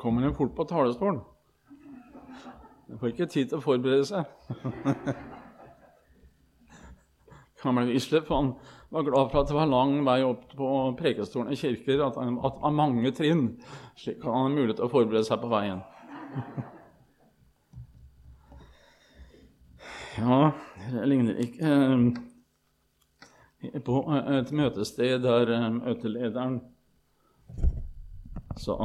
Kommer en fort på talerstolen. En får ikke tid til å forberede seg. Gamle Wisløff han var glad for at det var lang vei opp på prekestolen i kirker, at det var mange trinn, slik at han hadde mulighet til å forberede seg på veien. Ja, det ligner ikke eh, på et møtested der eh, møtelederen sa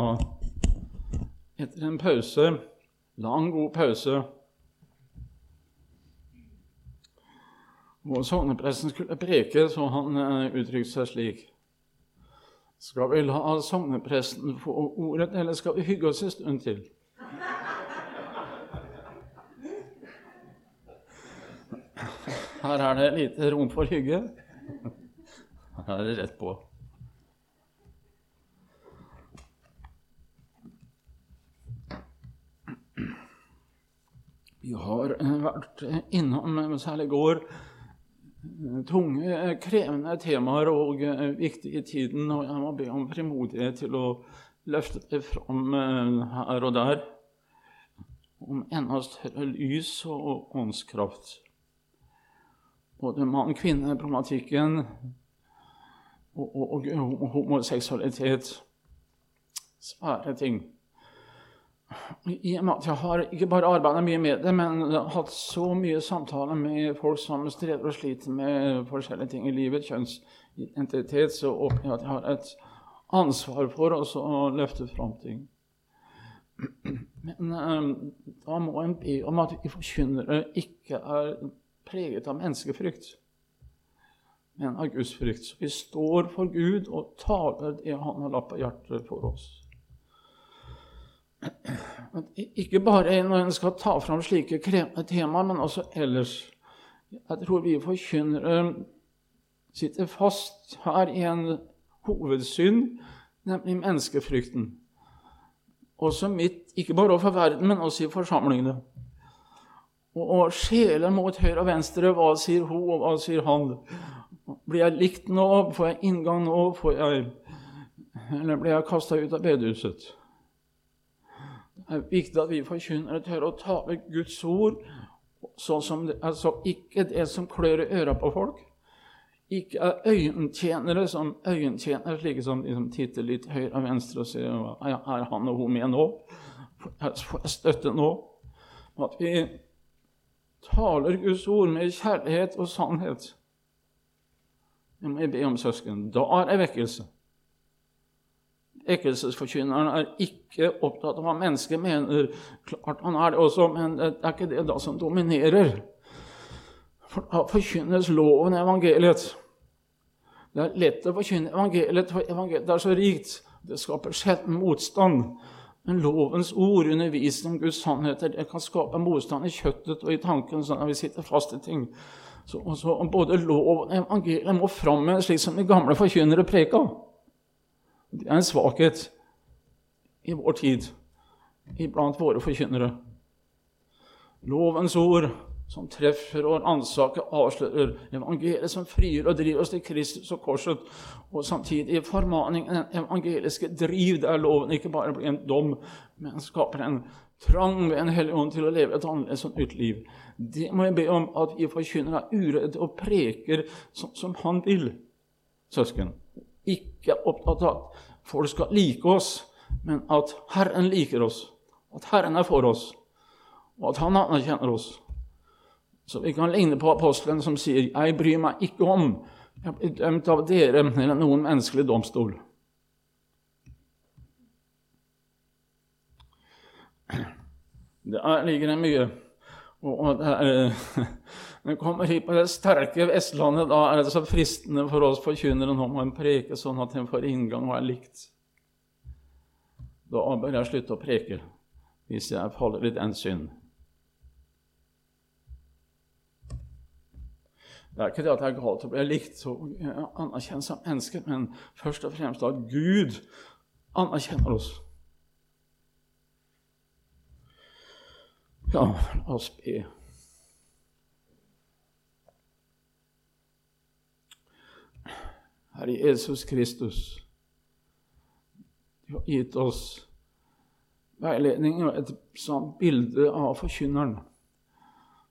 etter en pause, lang, god pause hvor sognepresten skulle preke, så han uh, uttrykte seg slik Skal vi la sognepresten få ordet, eller skal vi hygge oss en stund til? Her er det lite rom for hygge. Her er det rett på. Vi har eh, vært innom, eh, særlig i går, eh, tunge, krevende temaer og viktige i tiden. Og jeg må be om frimodighet til å løfte det fram her og der. Om enda større lys og åndskraft. Både mann-kvinne-problematikken og, og, og homoseksualitet. Svære ting. I og med at jeg har ikke bare arbeidet mye med det, men hatt så mye samtaler med folk som strever og sliter med forskjellige ting i livet, kjønnsidentitet, så håper jeg at jeg har et ansvar for å løfte fram ting. Men um, da må en be om at vi forkynnere ikke er preget av menneskefrykt, men av Guds frykt. Så vi står for Gud og taler det Han har lagt på hjertet for oss. Ikke bare når en skal ta fram slike krevende temaer, men også ellers. Jeg tror vi forkynnere sitter fast her i en hovedsynd, nemlig menneskefrykten. Også mitt, ikke bare overfor verden, men også i forsamlingene. Og, skjeler mot høyre og venstre. Hva sier hun, og hva sier han? Blir jeg likt nå? Får jeg inngang nå? Jeg, eller blir jeg kasta ut av bedehuset? Det er viktig at vi forkynnere tør å tale Guds ord, sånn som det, altså ikke det som klør i øra på folk. Ikke er øyentjenere som øyentjenere, slike som liksom titter litt høyre og venstre og sier er han og hun med nå? Får jeg støtte nå? At vi taler Guds ord med kjærlighet og sannhet. Det må jeg be om, søsken. Da er det vekkelse. Vekkelsesforkynneren er ikke opptatt av hva mennesket mener. Klart han er det også, men det er ikke det da som dominerer. For da forkynnes loven i evangeliet. Det er lett å forkynne evangeliet, for evangeliet er så rikt. Det skaper sjelden motstand. Men lovens ord, undervisning Guds sannheter, det kan skape motstand i kjøttet og i tanken sånn at vi sitter fast i ting. Så, så Både lov og evangeliet må fram slik som de gamle forkynnere preka. Det er en svakhet i vår tid iblant våre forkynnere. Lovens ord som treffer og ransaker, avslører evangeliet som frier og driver oss til Kristus og korset, og samtidig formaningen, den evangeliske driv, der loven ikke bare blir en dom, men skaper en trang ved en hellig ånd til å leve et annerledes og nytt liv. Det må jeg be om at vi forkynner er uredde og preker sånn som Han vil, søsken ikke opptatt av at folk skal like oss, men at Herren liker oss, at Herren er for oss, og at Han anerkjenner oss. Så vi kan ligne på apostelen som sier 'Jeg bryr meg ikke om jeg blir dømt av dere eller noen menneskelig domstol'. Det ligger det mye. Og det er, Men kommer hit på det sterke Vestlandet, da er det så fristende for oss forkynnere nå må en preke sånn at en får inngang og er likt. Da bør jeg slutte å preke hvis jeg faller i den synd. Det er ikke det at det er galt å bli likt og anerkjent som menneske, men først og fremst at Gud anerkjenner oss. Ja, la oss be. Herre Jesus Kristus, du har gitt oss veiledning og et sånt bilde av forkynneren.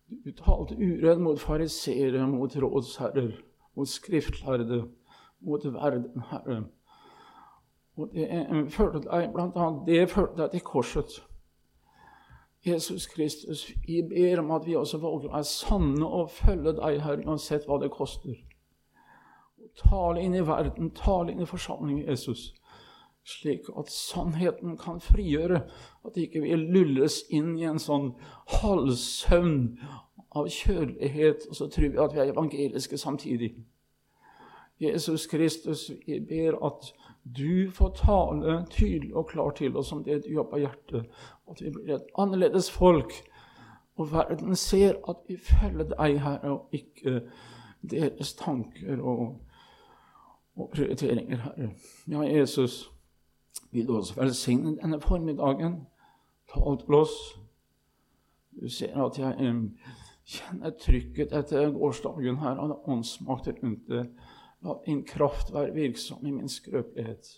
Du talte uredd mot fariseere, mot rådsherrer, mot skriftlærde, mot verden, Herre. Og det førte deg, blant annet, det førte deg til korset. Jesus Kristus, vi ber om at vi også våger å være sanne og følge deg, Herre, uansett hva det koster. Tale inn i verden, tale inn i forsamlingen, Jesus slik at sannheten kan frigjøre. At ikke vi lulles inn i en sånn halvsøvn av kjølighet, og så tror vi at vi er evangeliske samtidig. Jesus Kristus, vi ber at du får tale tydelig og klart til oss om det du har på hjertet. At vi blir et annerledes folk. Og verden ser at vi følger deg, Herre, og ikke deres tanker og, og prioriteringer, Herre. Ja, Jesus vil du også velsigne denne formiddagen. Tal til oss. Du ser at jeg kjenner trykket etter gårsdagen her av åndsmakter rundt det. La din kraft være virksom i min skrøpelighet.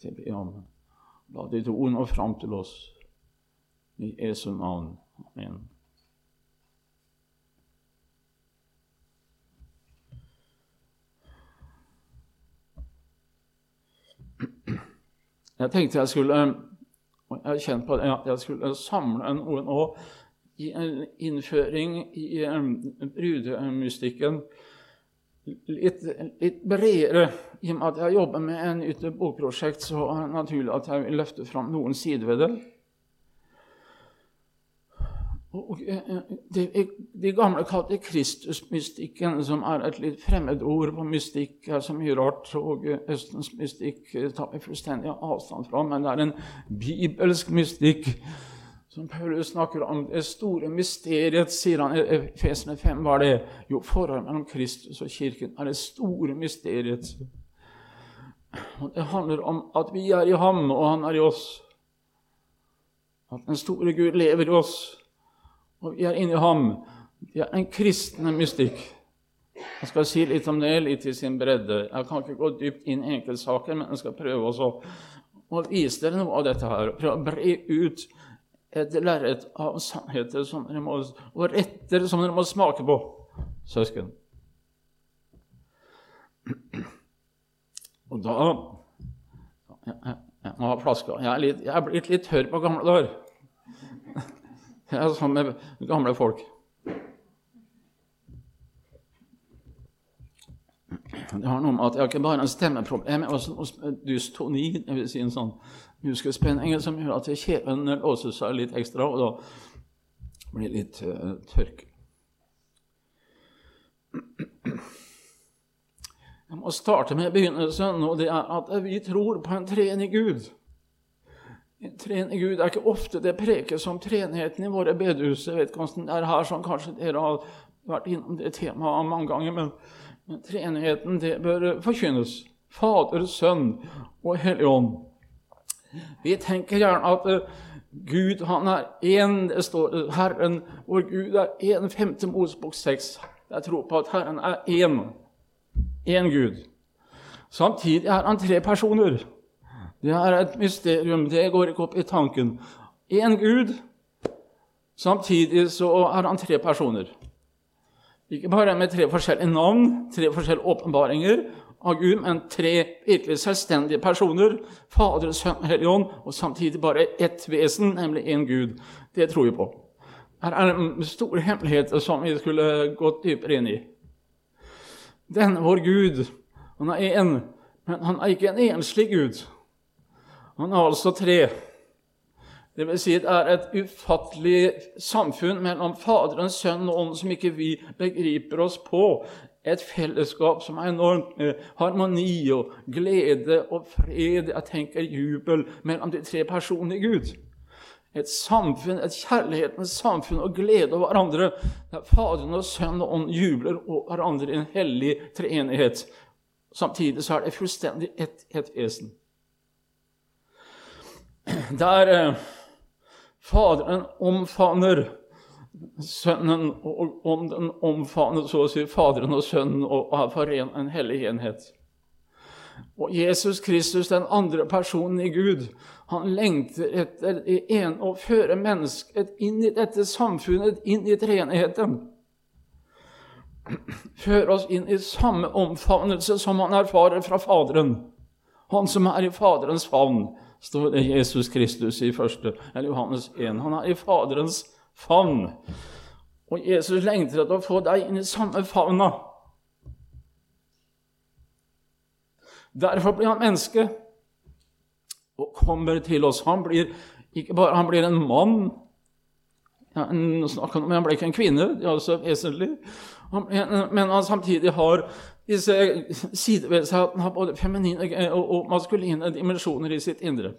Til om. La ditt ord nå fram til oss. I Jesu navn. Amen. Jeg tenkte jeg skulle jeg kjent på at jeg skulle samle noe nå i en innføring i brudemystikken litt, litt, bredere. I og med at jeg jobber med en nytt bokprosjekt, så er det naturlig at jeg vil løfte fram noen sider ved det. Og eh, eh, de, de gamle kalte Kristusmystikken, som er et litt fremmedord på mystikk, er så mye rart. Og Østens mystikk tar vi fullstendig avstand fra. Men det er en bibelsk mystikk som Paulus snakker om. Det store mysteriet, sier han i Fesene 5, var det? Jo, forholdet mellom Kristus og Kirken er det store mysteriet. Og det handler om at vi er i ham, og han er i oss. At den store Gud lever i oss og vi er inni ham. Vi er en kristne mystikk. Jeg skal si litt om det, litt i sin bredde. Jeg kan ikke gå dypt inn i enkeltsaker, men jeg skal prøve også å vise dere noe av dette her. Prøve å bre ut et lerret av sannheter og retter som dere må smake på, søsken. Og da Jeg, jeg, jeg må ha flaska. Jeg er, litt, jeg er blitt litt tørr på gamle dager. Jeg er sånn med gamle folk. Det har noe med at jeg ikke bare har en stemmeproblem, har også dystoni, dvs. Si en sånn muskelspenning som gjør at kjeven låser seg litt ekstra, og da blir det litt uh, tørk. Jeg må starte med begynnelsen, og det er at vi tror på en treenig Gud. Trene Gud er ikke ofte det prekes om trenigheten i våre bedehus. Jeg vet ikke hvordan det er her, som kanskje dere har vært innom det temaet mange ganger. Men, men treenigheten det bør forkynnes. Fader, Sønn og Hellig Ånd. Vi tenker gjerne at uh, Gud han er én. Det står Herren, vår Gud er én. Femte Mosebok seks. Jeg tror på at Herren er én. Én Gud. Samtidig er han tre personer. Det er et mysterium. Det går ikke opp i tanken. Én Gud, samtidig så er han tre personer. Ikke bare med tre forskjellige navn, tre forskjellige åpenbaringer av Gud, men tre virkelig selvstendige personer. Fader, Sønn og Helligånd, og samtidig bare ett vesen, nemlig én Gud. Det tror vi på. Her er en store hemmeligheter som vi skulle gått dypere inn i. Denne vår Gud, han er én, men han er ikke en enslig Gud. Han har altså tre. Det vil si det er et ufattelig samfunn mellom Faderen, Sønnen og Ånden som ikke vi begriper oss på. Et fellesskap som er enormt med harmoni og glede og fred, jeg tenker jubel, mellom de tre personene i Gud. Et samfunn, et kjærlighetens samfunn og glede over hverandre, der Faderen og Sønnen og Ånden jubler over hverandre i en hellig treenighet. Samtidig så er det fullstendig ett et vesen der eh, Faderen omfavner Sønnen, og Ånden omfavner så å si Faderen og Sønnen og er forent en hellig enhet. Og Jesus Kristus, den andre personen i Gud, Han lengter etter en, å føre mennesket inn i dette samfunnet, inn i treenigheten. Føre oss inn i samme omfavnelse som han erfarer fra Faderen. Han som er i Faderens favn, står det Jesus Kristus i første, eller Johannes 1. Han er i Faderens favn. Og Jesus lengter etter å få deg inn i samme favna. Derfor blir han menneske og kommer til oss. Han blir ikke bare han blir en mann ja, en, Han ble ikke en kvinne, det er også vesentlig. Han, men han samtidig har disse sider ved seg at han har både feminine og, og maskuline dimensjoner i sitt indre.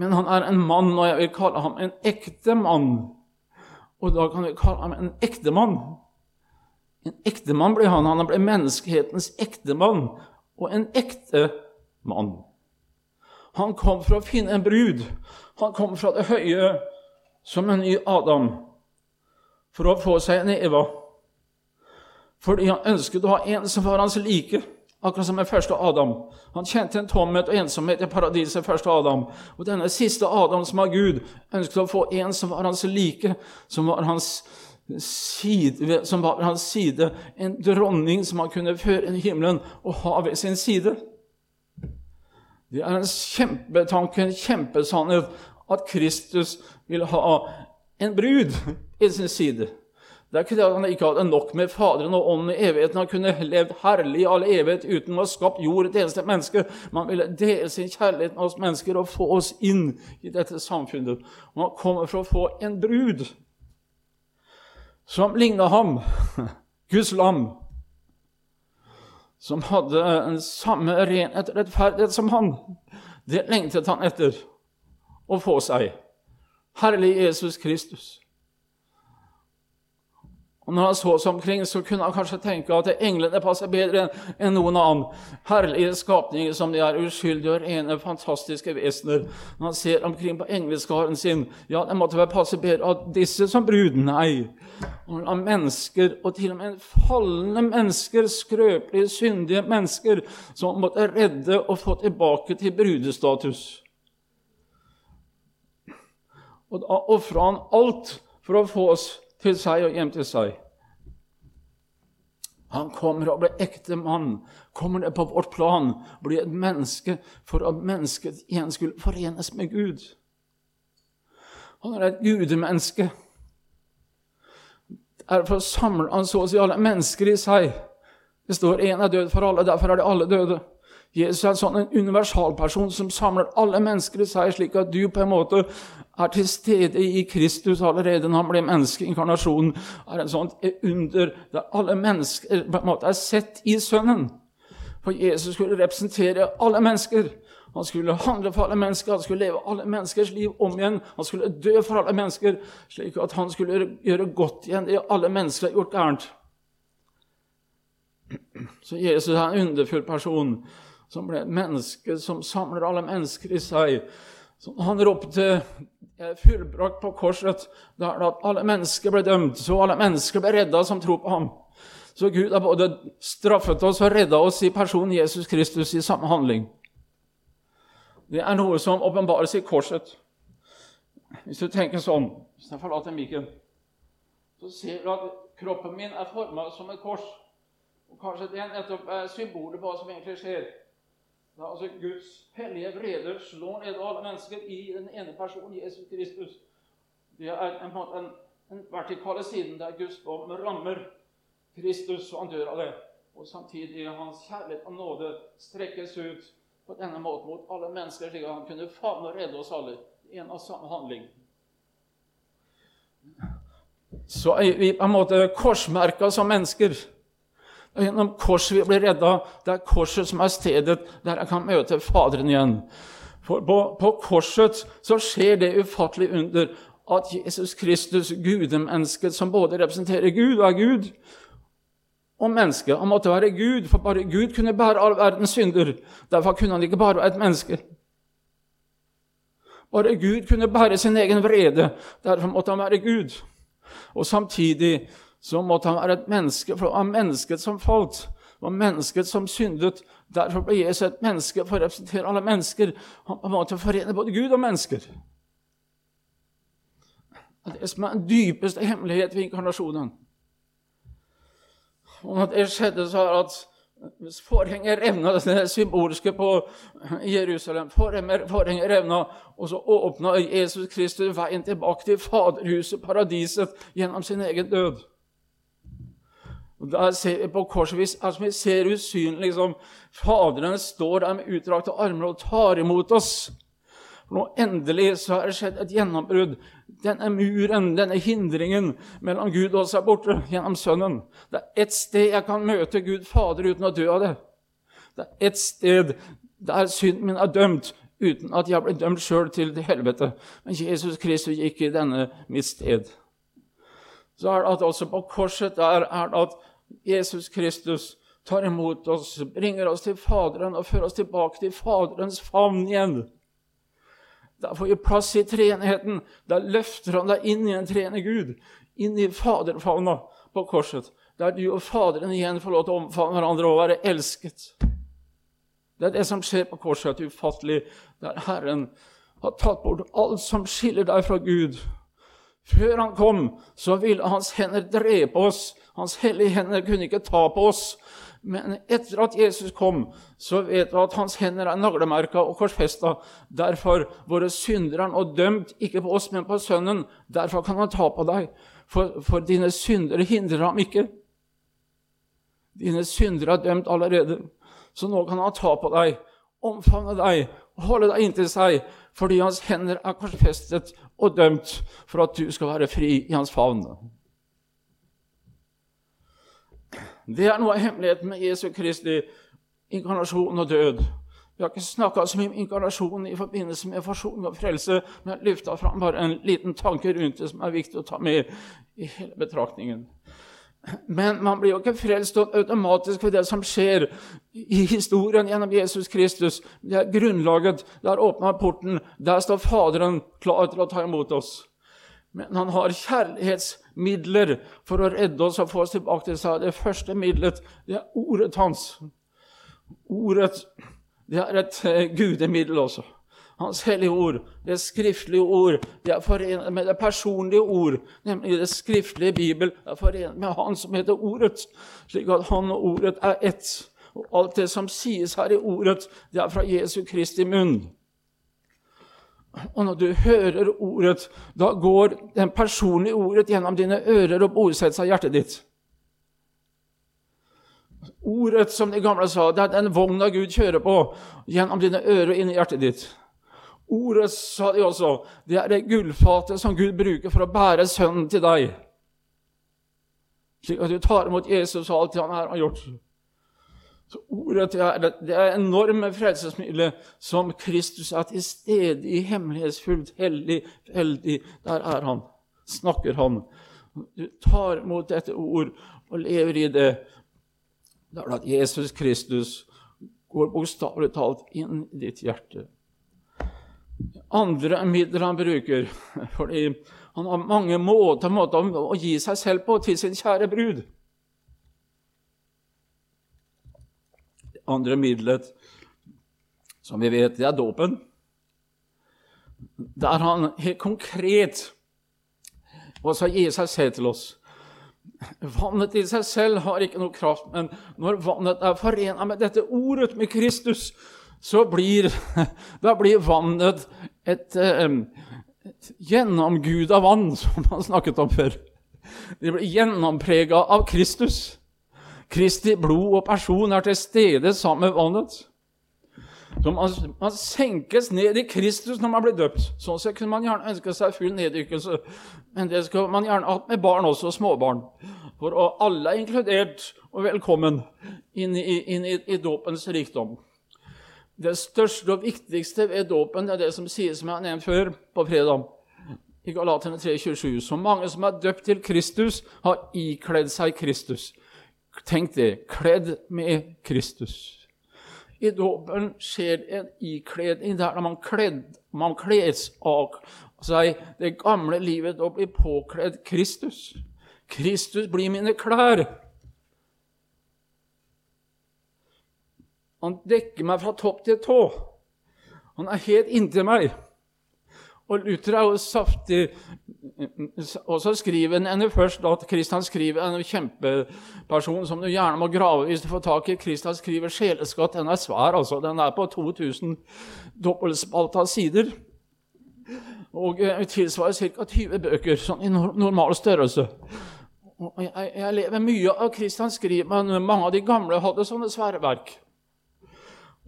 Men han er en mann, og jeg vil kalle ham en ekte mann. Og da kan vi kalle ham en ektemann. En ektemann blir han. Han ble menneskehetens ektemann og en ekte mann. Han kom for å finne en brud. Han kom fra det høye som en ny Adam for å få seg en Eva. Fordi han ønsket å ha en som var hans like, akkurat som den første Adam. Han kjente en tomhet og ensomhet i paradiset, første Adam. Og denne siste Adam, som var Gud, ønsket å få en som var hans like, som var hans side, som var hans side en dronning som han kunne føre inn i himmelen og ha ved sin side. Det er en kjempetanke, en kjempesannhet, at Kristus vil ha en brud i sin side. Det er ikke det at han ikke hadde nok med Faderen og Ånden i evigheten. Han kunne levd herlig i all evighet uten å ha skapt jord et eneste menneske. Man ville dele sin kjærlighet med oss mennesker og få oss inn i dette samfunnet. Man kommer for å få en brud som ligna ham, Guds lam, som hadde en samme renhet og rettferdighet som han. Det lengtet han etter å få seg. Herlig Jesus Kristus. Og når han så seg omkring, så kunne han kanskje tenke at englene passer bedre enn noen annen. Herlige skapninger som de er, uskyldige og rene, fantastiske vesener. Når han ser omkring på engleskaren sin Ja, det måtte vel passe bedre at disse som brud. Nei. Av mennesker, og til og med falne mennesker, skrøpelige, syndige mennesker, som måtte redde og få tilbake til brudestatus. Og da ofra han alt for å få oss til seg og hjem til seg. Han kommer og blir ekte mann, kommer ned på vårt plan, blir et menneske for at mennesket igjen skulle forenes med Gud. Han er et gudemenneske. Derfor samler han alle mennesker i seg. Det står 'én er død for alle', derfor er de alle døde. Jesus er en sånn universalperson som samler alle mennesker i seg, slik at du på en måte er til stede i Kristus allerede når han ble menneske. Inkarnasjonen er en sånn under der alle mennesker på en måte er sett i Sønnen. For Jesus skulle representere alle mennesker. Han skulle handle for alle mennesker, han skulle leve alle menneskers liv om igjen. Han skulle dø for alle mennesker, slik at han skulle gjøre godt igjen det alle mennesker har gjort gærent. Så Jesus er en underfull person som ble et menneske som samler alle mennesker i seg. Så han ropte fullbrakt på korset, der at alle mennesker ble dømt, så alle mennesker ble redda som tror på ham. Så Gud har både straffet oss og redda oss i personen Jesus Kristus i samme handling. Det er noe som åpenbares i korset. Hvis du tenker sånn Hvis jeg forlater mikken, så ser du at kroppen min er forma som et kors. Og Kanskje det nettopp er symbolet på hva som egentlig skjer. Da altså Guds hellige vrede slår ned alle mennesker i den ene personen, Jesus Kristus. Det er en, en, en vertikale siden der Guds dom rammer Kristus, og han dør av det. Og samtidig hans kjærlighet og nåde strekkes ut på denne måten mot alle mennesker, slik at han kunne favne og redde oss alle i en og samme handling. Så er vi på en måte korsmerka som mennesker. Og gjennom korset vi blir redda. Det er korset som er stedet der jeg kan møte Faderen igjen. For på, på korset så skjer det ufattelige under at Jesus Kristus, gudemennesket, som både representerer Gud og er Gud, og menneske Han måtte være Gud, for bare Gud kunne bære all verdens synder. Derfor kunne han ikke bare være et menneske. Bare Gud kunne bære sin egen vrede. Derfor måtte han være Gud. Og samtidig så måtte han være et menneske, for han var mennesket som falt. Det var mennesket som syndet. Derfor ble Jesus et menneske for å representere alle mennesker. Han måtte forene både Gud og mennesker. Det som er den dypeste hemmelighet ved inkarnasjonen. Og når det skjedde, så er at Forhenget revna, det symbolske på Jerusalem. Forhenget revna, og så åpna Jesus Kristus veien tilbake til Faderhuset, paradiset, gjennom sin egen død. Og Der ser vi på korset altså vi ser usynlig liksom, Faderen står der med utdrakte armer og tar imot oss. For Nå endelig så har det skjedd et gjennombrudd. Denne muren, denne hindringen mellom Gud og oss er borte gjennom Sønnen. Det er ett sted jeg kan møte Gud Fader uten å dø av det. Det er ett sted der synden min er dømt uten at jeg ble dømt sjøl til helvete. Men Jesus Kristus gikk i denne mitt sted. Så er det at også på korset der er det at Jesus Kristus tar imot oss, bringer oss til Faderen og fører oss tilbake til Faderens favn igjen. Da får vi plass i treenigheten. Da løfter han deg inn i en treende Gud, inn i faderfavna på korset, der du og Faderen igjen får lov til å omfavne hverandre og være elsket. Det er det som skjer på korset, ufattelig, der Herren har tatt bort alt som skiller deg fra Gud. Før han kom, så ville hans hender drepe oss. Hans hellige hender kunne ikke ta på oss. Men etter at Jesus kom, så vet vi at hans hender er naglemerka og korsfesta. Derfor våre syndere er nå dømt, ikke på oss, men på Sønnen. Derfor kan han ta på deg, for, for dine syndere hindrer ham ikke. Dine syndere er dømt allerede, så nå kan han ta på deg, omfavne deg og holde deg inntil seg, fordi hans hender er korsfestet og dømt for at du skal være fri i hans favn. Det er noe av hemmeligheten med Jesu Kristi inkarnasjon og død. Vi har ikke snakka så mye om inkarnasjon i forbindelse med forsoning og frelse, men jeg løfta fram bare en liten tanke rundt det som er viktig å ta med i hele betraktningen. Men man blir jo ikke frelst automatisk ved det som skjer i historien gjennom Jesus Kristus. Det er grunnlaget. Der åpner porten. Der står Faderen klar til å ta imot oss. Men han har kjærlighetsmidler for å redde oss og få oss tilbake til seg. Det første middelet det er ordet hans. Ordet det er et uh, gudemiddel også. Hans hellige ord, det skriftlige ord, det er forenet med det personlige ord, nemlig det skriftlige Bibel, er forenet med Han som heter Ordet, slik at Han og Ordet er ett. Og alt det som sies her i Ordet, det er fra Jesu Kristi munn. Og når du hører ordet, da går den personlige ordet gjennom dine ører og bosetter seg i hjertet ditt. Ordet, som de gamle sa, det er den vogna Gud kjører på gjennom dine ører og inn i hjertet ditt. Ordet, sa de også, det er det gullfatet som Gud bruker for å bære sønnen til deg. Slik at du tar imot Jesus og alt han har gjort. Så ordet er, det er enorme frelsesmidler som Kristus er til stede i hemmelighetsfullt, hellig, heldig. Der er han. Snakker han. Du tar imot dette ord og lever i det. Det er at Jesus Kristus går bokstavelig talt inn i ditt hjerte. Andre midler han bruker, fordi han har mange måter, måter å gi seg selv på til sin kjære brud. Andre middelet, som vi vet, det er dåpen. Der han helt konkret også gir seg selv til oss. Vannet i seg selv har ikke noe kraft, men når vannet er forena med dette ordet, med Kristus, så blir, da blir vannet et, et gjennomgud av vann, som man snakket om før. Det blir gjennomprega av Kristus. Kristi blod og person er til stede sammen med vannet. Så man, man, senkes ned i Kristus når man blir døpt. Sånn sett kunne man gjerne ønske seg full neddykkelse. Men det skal man gjerne ha med barn også, småbarn. For alle er inkludert og velkommen inn i, inn i, i dåpens rikdom. Det største og viktigste ved dåpen er det som sies, som jeg har nevnt før, på fredag. I Galaterne 3,27. Så mange som er døpt til Kristus, har ikledd seg Kristus. Tenk det kledd med Kristus. I dåpen skjer en ikledning der man, kledd, man kles av seg det gamle livet og blir påkledd Kristus. Kristus blir mine klær. Han dekker meg fra topp til tå. Han er helt inntil meg. Og Luther er jo saftig Og så skriver han først at Kristian skriver en kjempeperson som du gjerne må grave hvis du får tak i. Kristian skriver 'Sjeleskatt'. Den er svær, altså. Den er på 2000 dobbeltspalta sider. Og eh, tilsvarer ca. 20 bøker, sånn i normal størrelse. Og jeg, jeg lever mye av Kristian skriver, men mange av de gamle hadde sånne svære verk.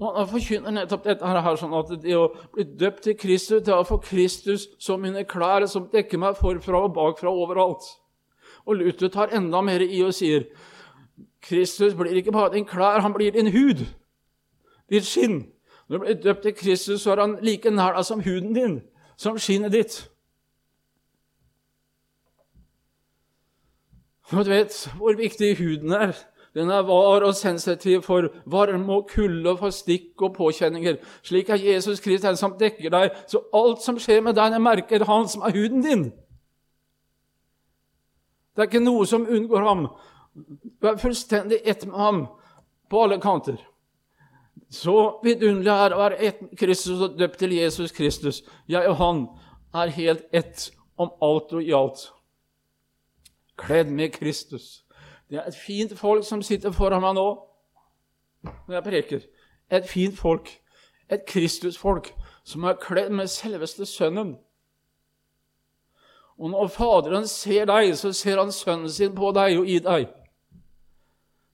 Og Han forkynner nettopp dette her, sånn at det å bli døpt til Kristus, det å få Kristus som mine klær, som dekker meg forfra og bakfra overalt. Og Luther tar enda mer i og sier Kristus blir ikke bare din klær, han blir din hud, ditt skinn. Når du blir døpt til Kristus, så er han like nær deg som huden din, som skinnet ditt. Og du vet hvor viktig huden er. Den er var og sensitiv for varme og kulde, for stikk og påkjenninger. Slik er Jesus Kristus den som dekker deg, så alt som skjer med deg, merker han som er huden din. Det er ikke noe som unngår ham. Du er fullstendig ett med ham på alle kanter. Så vidunderlig er det å være ett med Kristus og døpt til Jesus Kristus. Jeg og han er helt ett om alt og i alt. Kledd med Kristus. Det er et fint folk som sitter foran meg nå når jeg preker. Et fint folk. Et Kristusfolk som er kledd med selveste Sønnen. Og når Faderen ser deg, så ser han Sønnen sin på deg og i deg.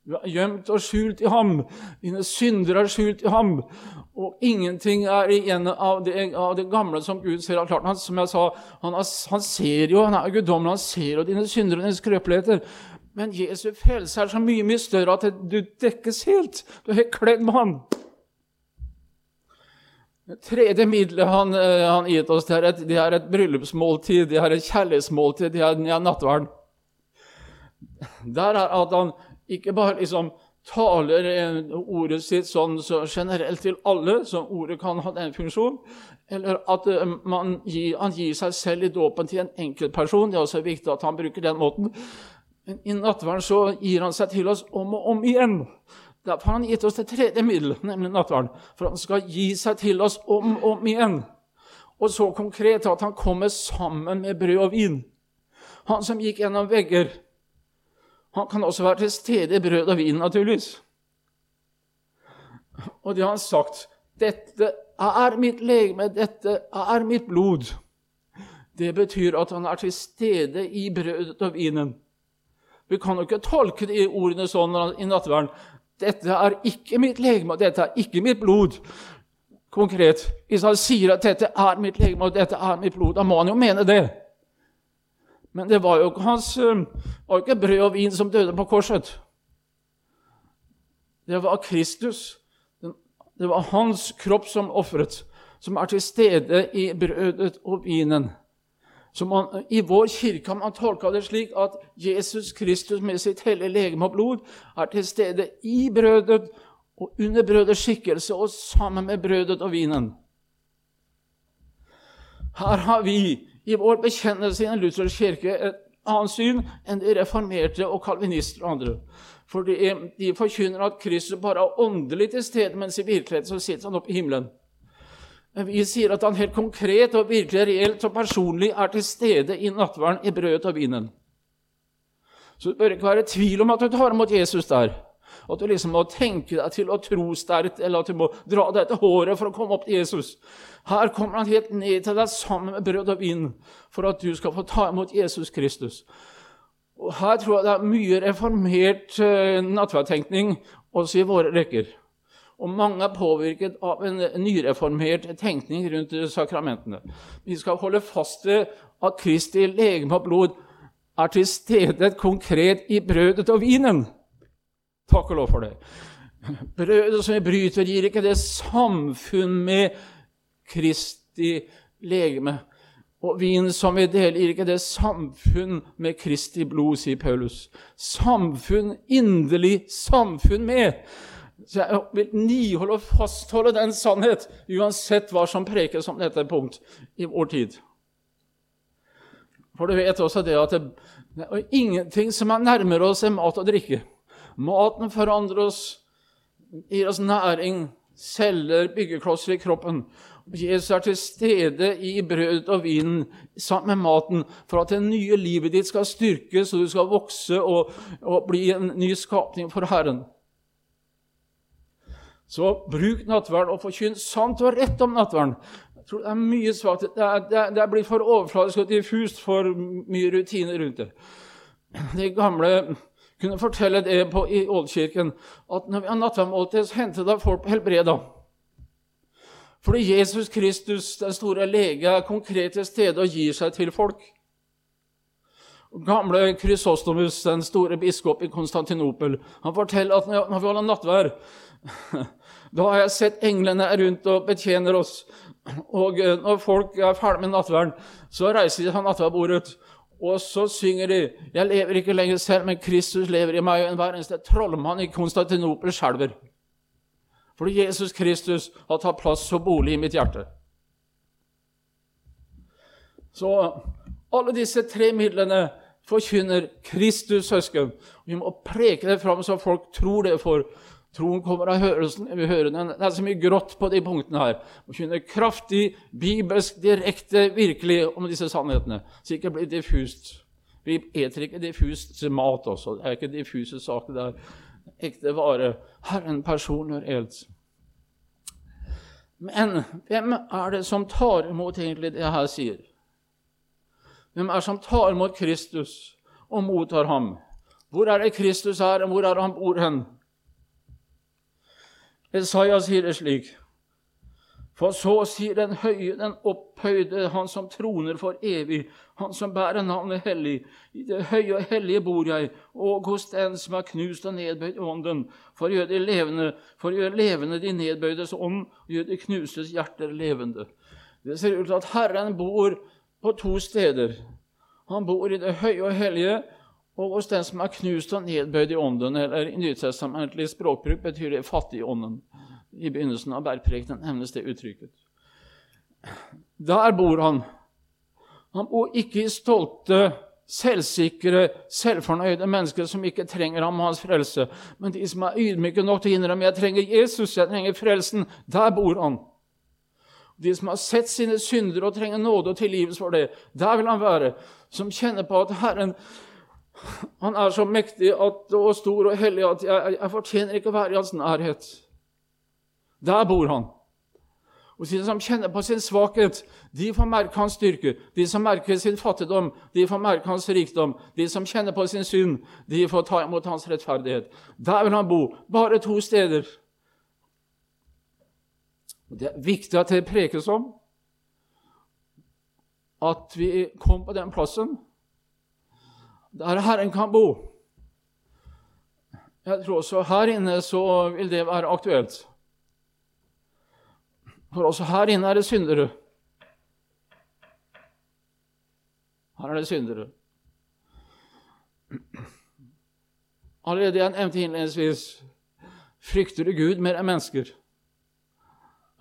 Du er gjemt og skjult i ham. Dine synder er skjult i ham. Og ingenting er igjen av det, av det gamle som Gud ser. Klart, han, som jeg sa, han, han ser jo, han er guddommelig, han ser jo dine synder og dine skrøpeligheter. Men Jesu frelse er så mye mye større at du dekkes helt. Du er helt kledd med ham. Det tredje middelet han han gitt oss, det er, et, det er, et, bryllupsmåltid, det er et kjærlighetsmåltid, det er, det er nattverden. Der er at han ikke bare liksom taler eh, ordet sitt sånn så generelt til alle, som ordet kan ha den funksjonen, eller at eh, gir, han gir seg selv i dåpen til en enkeltperson. Det er også viktig at han bruker den måten. Men i nattverden så gir han seg til oss om og om igjen. Derfor har han gitt oss det tredje middelet, nemlig nattverden. For han skal gi seg til oss om og om igjen. Og så konkret at han kommer sammen med brød og vin. Han som gikk gjennom vegger. Han kan også være til stede i brød og vin, naturligvis. Og det har han sagt. Dette er mitt legeme, dette er mitt blod. Det betyr at han er til stede i brødet og vinen. Vi kan jo ikke tolke de ordene sånn i nattverden. Dette er ikke mitt legeme, dette er ikke mitt blod. Konkret. Hvis han sier at dette er mitt legeme, og dette er mitt blod, da må han jo mene det. Men det var jo hans, eh, var jo ikke brød og vin som døde på korset. Det var Kristus. Det var hans kropp som ofret, som er til stede i brødet og vinen. Man, I vår kirke har man tolka det slik at Jesus Kristus med sitt hellige legeme og blod er til stede i brødet og under brødets skikkelse og sammen med brødet og vinen. Her har vi i vår bekjennelse i en luthersk kirke et annet syn enn de reformerte og kalvinister og andre. For de, de forkynner at Kristus bare er åndelig til stede, mens i virkeligheten så sitter han oppe i himmelen. Vi sier at han helt konkret og virkelig reelt og personlig er til stede i nattverden i brødet og vinen. Så det bør ikke være tvil om at du tar imot Jesus der. At du liksom må tenke deg til å tro sterkt, eller at du må dra deg til håret for å komme opp til Jesus. Her kommer han helt ned til deg sammen med brød og vin for at du skal få ta imot Jesus Kristus. Og Her tror jeg det er mye reformert uh, nattverdtenkning også i våre rekker. Og mange er påvirket av en nyreformert tenkning rundt sakramentene. Vi skal holde fast ved at Kristi legeme og blod er til stede konkret i brødet og vinen. Takk og lov for det. Brødet som vi bryter, gir ikke det samfunn med Kristi legeme. Og vinen som vi deler, gir ikke det samfunn med Kristi blod, sier Paulus. Samfunn, inderlig samfunn med. Så jeg vil niholde og fastholde den sannhet, uansett hva som prekes om dette punkt i vår tid. For du vet også det at det, det er ingenting som er nærmere oss enn mat og drikke. Maten forandrer oss, gir oss næring, celler, byggeklosser i kroppen. Jesus er til stede i brødet og vinen sammen med maten for at det nye livet ditt skal styrkes, og du skal vokse og, og bli en ny skapning for Herren. Så bruk nattverden og forkynn sant og rett om nattverden. Jeg tror Det er mye svakt. Det, det, det blitt for overfladisk og diffust, for mye rutiner rundt det. De gamle kunne fortelle det på, i Ålkirken, at når vi har nattverdmåltid, så henter det folk helbreda. Fordi Jesus Kristus, den store lege, er konkret til stede og gir seg til folk. Gamle Krysostomus, den store biskop i Konstantinopel, han forteller at når vi holder nattvær, da har jeg sett englene rundt og betjener oss. Og eh, når folk er ferdig med nattverden, så reiser de seg nattverdbordet, og så synger de 'Jeg lever ikke lenger selv, men Kristus lever i meg', og enhver eneste trollmann i Konstantinopel skjelver. Fordi Jesus Kristus har tatt plass og bolig i mitt hjerte. Så alle disse tre midlene forkynner Kristus, søsken. Vi må preke det fram så folk tror det, for troen kommer av hørelsen. Vi hører den. Det er så mye grått på de punktene her. Forkynner kraftig, bibelsk, direkte, virkelig om disse sannhetene, så ikke blir diffust. Vi eter ikke diffust mat også. Det er ikke diffuse saker. det er ekte vare. Herren personer helt. Men hvem er det som tar imot egentlig det jeg her sier? Hvem er det som tar imot Kristus og mottar ham? Hvor er det Kristus er, og hvor er det han bor hen? Isaiah sier det slik for så sier den høye, den opphøyde, han som troner for evig, han som bærer navnet hellig. I det høye og hellige bor jeg, og hos den som er knust og nedbøyd i ånden, for å gjøre de levende, for å gjøre levende de nedbøydes ånd, og gjøre de knustes hjerter levende. Det ser ut til at Herren bor på to steder. Han bor i det høye og hellige, og hos den som er knust og nedbøyd i ånden, eller i nytestamentlig språkbruk betyr det fattig i ånden. I begynnelsen av bergprekenen nevnes det uttrykket. Der bor han. Han bor ikke i stolte, selvsikre, selvfornøyde mennesker som ikke trenger ham og hans frelse, men de som er ydmyke nok til å innrømme jeg trenger Jesus, jeg trenger frelsen. Der bor han. De som har sett sine synder og trenger nåde og tilgivelse for det, der vil han være. Som kjenner på at Herren han er så mektig at, og stor og hellig at jeg, jeg fortjener ikke å være i hans nærhet. Der bor han. Og de som kjenner på sin svakhet, de får merke hans styrke. De som merker sin fattigdom, de får merke hans rikdom. De som kjenner på sin synd, de får ta imot hans rettferdighet. Der vil han bo. Bare to steder. Det er viktig at det prekes om at vi kom på den plassen der Herren kan bo. Jeg tror også her inne så vil det være aktuelt. For også her inne er det syndere. Her er det syndere. Allerede jeg nevnte innledningsvis frykter du Gud mer enn mennesker.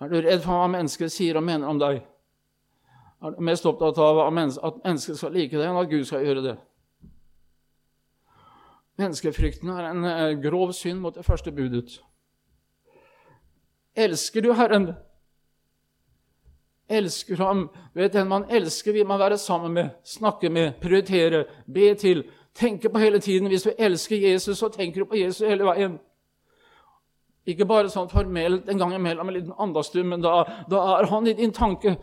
Er du redd for hva mennesker sier og mener om deg? Er du mest opptatt av at mennesker skal like deg, enn at Gud skal gjøre det? Menneskefrykten er en eh, grov synd mot det første budet. Elsker du Herren, elsker ham. Vet Den man elsker, vil man være sammen med, snakke med, prioritere, be til. Tenke på hele tiden. Hvis du elsker Jesus, så tenker du på Jesus hele veien. Ikke bare sånn formelt en gang imellom en liten andastum, men da, da, er han i din tanke.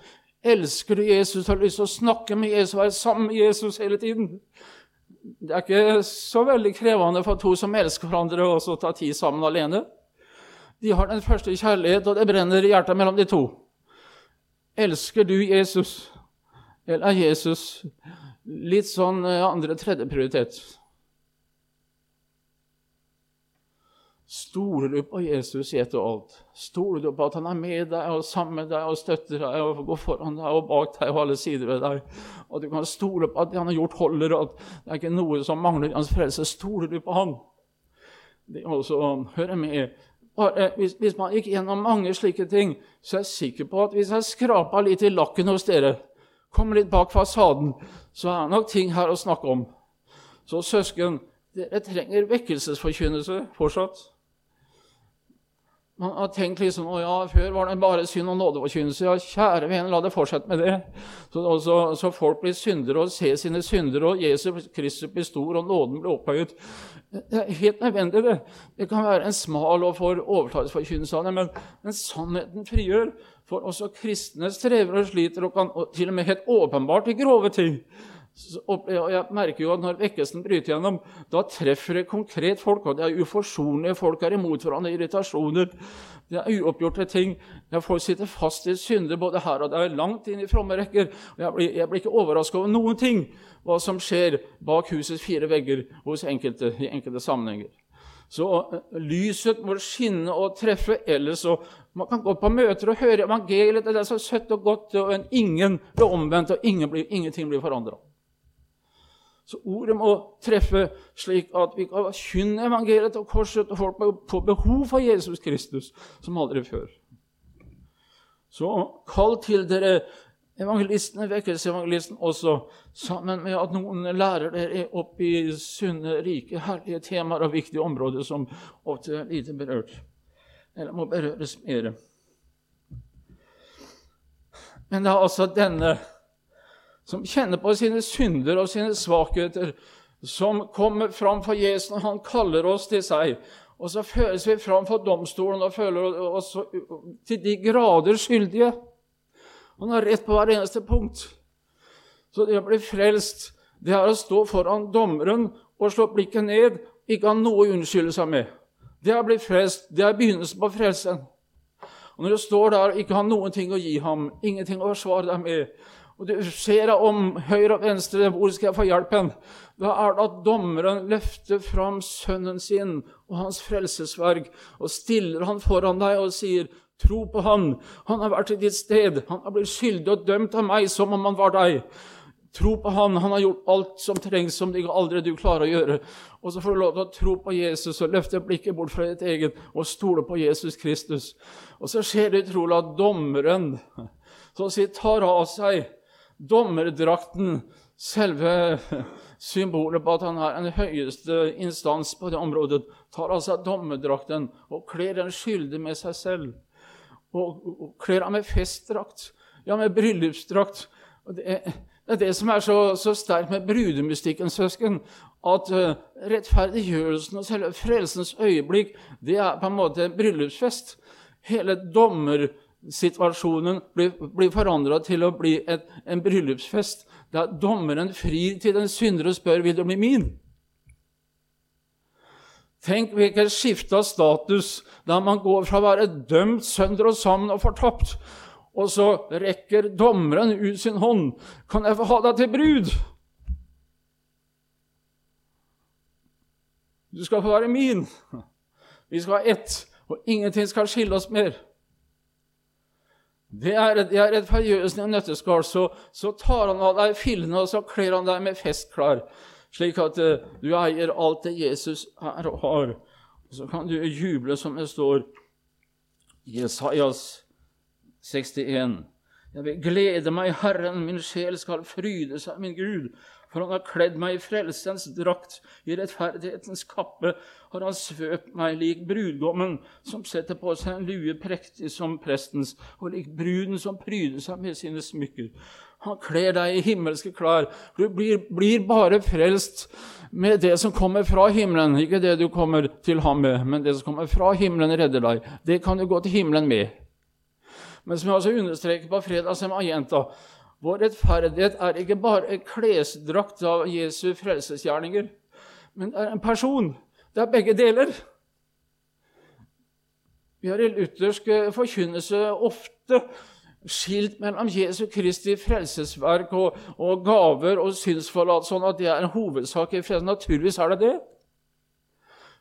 Elsker du Jesus, har lyst til å snakke med Jesus, være sammen med Jesus hele tiden. Det er ikke så veldig krevende for to som elsker hverandre, å ta tid sammen alene. De har den første kjærlighet, og det brenner i hjertet mellom de to. Elsker du Jesus, eller er Jesus litt sånn eh, andre-tredje prioritet? Stoler du på Jesus i ett alt? Stoler du på at han er med deg og sammen med deg og støtter deg og går foran deg og bak deg og alle sider ved deg? Og du kan stole på at det han har gjort, holder, og at det er ikke noe som mangler i hans frelse. Stoler du på han? Det er også hører med bare, hvis, hvis, man gikk gjennom mange slike ting, så er jeg sikker på at hvis jeg skrapa litt i lakken hos dere, kommer litt bak fasaden, så er det nok ting her å snakke om. Så søsken, dere trenger vekkelsesforkynnelse fortsatt. Man har tenkt liksom å ja, før var det bare synd og nådeforkynnelse. Ja, kjære vene, la det fortsette med det. Så, så, så, folk blir syndere og ser sine syndere, og Jesus Kristus blir stor, og nåden blir opphøyet. Det er helt nødvendig, det. Det kan være en smal og for overtalelsesforkynnelse men, men sannheten frigjør. For også kristne strever og sliter, og kan og til og med helt åpenbart i grove ting. Og jeg merker jo at Når vekkelsen bryter gjennom, da treffer det konkret folk. og Det er uforsonlige folk er imot hverandre, irritasjoner. Det er uoppgjorte ting. Jeg folk sitter fast i synder både her og der, langt inn i fromme rekker. Jeg blir, jeg blir ikke overraska over noen ting hva som skjer bak husets fire vegger hos enkelte, i enkelte sammenhenger. Så uh, lyset må skinne og treffe. ellers så Man kan gå på møter og høre evangeliet. Det er så søtt og godt, og ingen blir omvendt, og ingen blir, ingenting blir forandra. Så ordet må treffe slik at vi kan forkynne evangeliet til korset, og folk på behov for Jesus Kristus som aldri før. Så kall til dere evangelistene, vekkelseevangelisten også, sammen med at noen lærer dere opp i sunne, rike, herlige temaer og viktige områder som ofte er lite berørt, eller må berøres mer. Men det er altså denne som kjenner på sine synder og sine svakheter, som kommer fram for Jesus når han kaller oss til seg. Og så føles vi fram for domstolen og føler oss til de grader skyldige. Han har rett på hver eneste punkt. Så det å bli frelst, det er å stå foran dommeren og slå blikket ned, ikke ha noe å unnskylde seg med. Det er å bli frelst. Det er begynnelsen på frelsen. Og Når du står der og ikke har noen ting å gi ham, ingenting å forsvare deg med, og du ser deg om høyre og venstre, hvor skal jeg få hjelpen? Da er det at dommeren løfter fram sønnen sin og hans frelsesverk og stiller han foran deg og sier, tro på han. Han har vært i ditt sted. Han har blitt skyldig og dømt av meg som om han var deg. Tro på han. Han har gjort alt som trengs, som ikke aldri du klarer å gjøre. Og så får du lov til å tro på Jesus og løfte blikket bort fra ditt eget og stole på Jesus Kristus. Og så skjer det utrolig at dommeren så å si, tar av seg dommerdrakten, selve symbolet på at han er den høyeste instans på det området, tar altså dommerdrakten og kler den skyldige med seg selv. Og, og kler ham med festdrakt, ja, med bryllupsdrakt. Det, det er det som er så, så sterkt med brudemystikken, søsken, at uh, rettferdiggjørelsen og selve frelsens øyeblikk, det er på en måte en bryllupsfest. Hele dommer situasjonen blir, blir forandra til å bli et, en bryllupsfest, da dommeren frir til den syndere og spør vil du bli min. Tenk hvilket skifte av status da man går fra å være dømt sønder og sammen og fortapt, og så rekker dommeren ut sin hånd. Kan jeg få ha deg til brud? Du skal få være min. Vi skal ha ett, og ingenting skal skille oss mer. Det er, det er i en nøtteskall. Så, så, tar han av deg fillene, og så kler han deg med festklær, slik at uh, du eier alt det Jesus er og har. Og så kan du juble, som det står i Jesajas 61. Jeg vil glede meg, Herren, min sjel skal fryde seg, min Gud. For han har kledd meg i frelsens drakt, i rettferdighetens kappe har han svøpt meg lik brudgommen, som setter på seg en lue prektig som prestens, og lik bruden som pryder seg med sine smykker. Han kler deg i himmelske klær. Du blir, blir, bare frelst med det som kommer fra himmelen. Ikke det du kommer til ham med, men det som kommer fra himmelen, redder deg. Det kan du gå til himmelen med. Men som jeg også understreker på fredag, som jeg vår rettferdighet er ikke bare en klesdrakt av Jesu frelsesgjerninger, men det er en person. Det er begge deler. Vi har i luthersk forkynnelse ofte skilt mellom Jesu Kristi frelsesverk og, og gaver og synsforlat, sånn at det er en hovedsak i frelsen. Naturligvis er det det.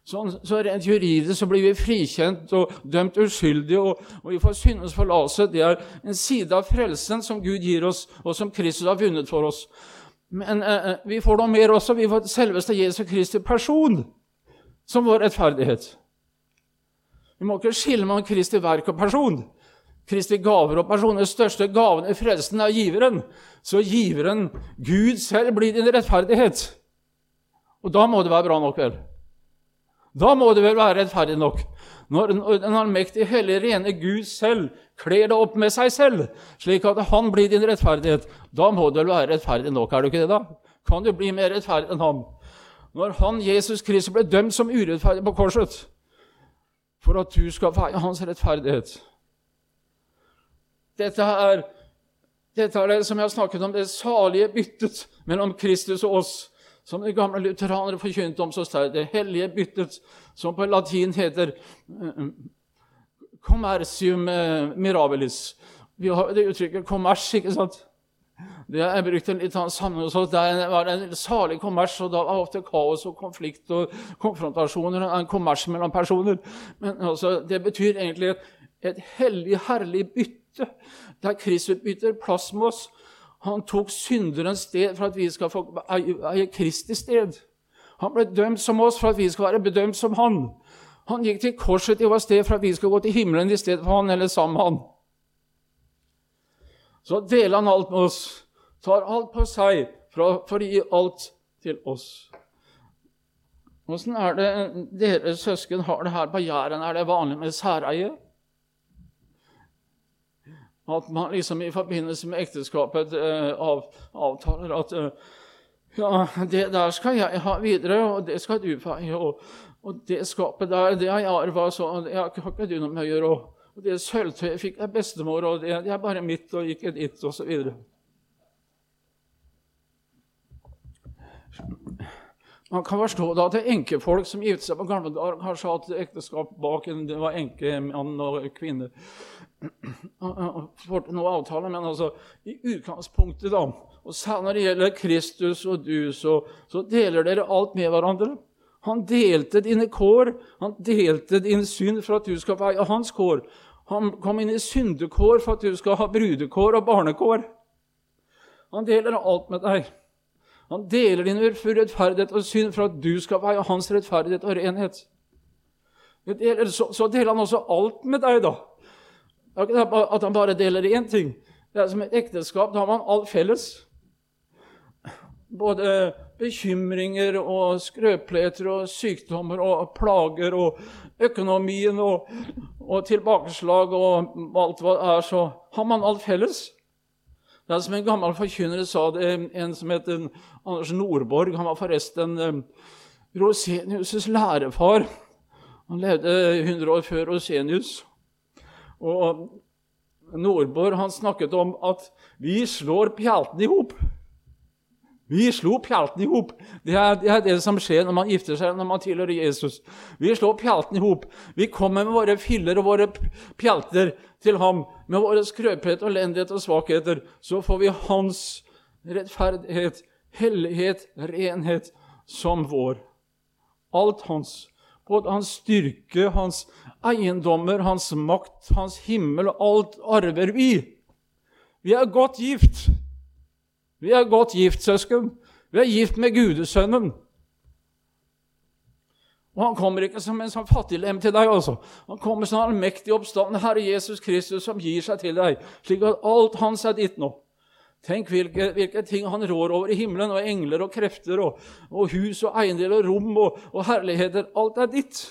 Sånn, så rent juridisk så blir vi frikjent og dømt uskyldige, og, og vi får syndens forlatelse. Det er en side av frelsen som Gud gir oss, og som Kristus har vunnet for oss. Men eh, eh vi får noe mer også. Vi får selveste Jesu Kristi person som vår rettferdighet. Vi må ikke skille mellom Kristi verk og person. Kristi gaver og person. Den største gaven i frelsen er giveren. Så giveren, Gud selv, blir din rettferdighet. Og da må det være bra nok, vel? Da må det vel være rettferdig nok. Når den allmektige, hellige, rene Gud selv kler deg opp med seg selv, slik at han blir din rettferdighet, da må du vel være rettferdig nok, er du ikke det, da? Kan du bli mer rettferdig enn ham? Når han, Jesus Kristus, ble dømt som urettferdig på korset, for at du skal feie hans rettferdighet Dette er, dette er det som jeg har snakket om, det salige byttet mellom Kristus og oss som de gamle lutheranere forkynte om så sterkt. Det hellige byttet, som på latin heter uh, commercium uh, mirabilis. Vi har det uttrykket kommers, ikke sant? Det er brukt en litt annen sammenheng. Så det var en salig kommers, og da var ofte kaos og konflikt og konfrontasjoner. En kommers mellom personer. Men altså, det betyr egentlig et hellig, herlig bytte, der Kristus bytter plass med oss han tok synderens sted for at vi skal få eie Kristi sted. Han ble dømt som oss for at vi skal være bedømt som han. Han gikk til korset i vårt sted for at vi skal gå til himmelen i stedet for han eller sammen med han. Så deler han alt med oss, tar alt på seg for, for å gi alt til oss. Åssen er det dere søsken har det her på Jæren? Er det vanlig med særeie? At man liksom i forbindelse med ekteskapet eh, av, avtaler at eh, ja, det der skal jeg ha videre, og det skal du få. Og, og, det skapet der, det har jeg arva, så det har ikke du noe med å gjøre. Og, og det sølvtøyet fikk jeg bestemor, og det, det, er bare mitt og ikke ditt, osv. Man kan forstå da at enkefolk som giftet seg på gamle dager, kanskje hatt ekteskap bak en det var enkemann og kvinne noe avtale, men altså i utgangspunktet, da Og særlig når det gjelder Kristus og du, så, så deler dere alt med hverandre. Han delte dine kår, han delte din synd for at du skal veie hans kår. Han kom inn i syndekår for at du skal ha brudekår og barnekår. Han deler alt med deg. Han deler din rettferdighet og synd for at du skal veie hans rettferdighet og renhet. Så deler han også alt med deg, da. At han bare deler én ting. Det er som et ekteskap. Da har man alt felles. Både bekymringer og skrøpeligheter og sykdommer og plager og økonomien og, og, tilbakeslag og alt hva det er, så har man alt felles. Det er som en gammel forkynner sa det, en som het Anders Nordborg. Han var forresten um, Rosenius' lærefar. Han levde 100 år før Rosenius. Og Nordborg han snakket om at vi slår pjalten i hop. Vi slo pjalten i hop. Det, det, er det som skjer når man gifter seg, når man tilhører Jesus. Vi slår pjalten i hop. Vi kommer med våre filler og våre pjalter til ham. Med våre skrøpelighet, elendighet og svakheter. Så får vi hans rettferdighet, hellighet, renhet som vår. Alt hans. Både hans styrke, hans eiendommer, hans makt, hans himmel, alt arver vi. Vi er godt gift. Vi er godt gift, søsken. Vi er gift med Gudesønnen. Og han kommer ikke som en sånn fattiglem til deg. altså. Han kommer som en allmektig oppstanden Herre Jesus Kristus, som gir seg til deg, slik at alt hans er ditt nå. Tenk hvilke, hvilke, ting han rår over i himmelen, og engler og krefter og, og hus og eiendeler og rom og, og, herligheter. Alt er ditt.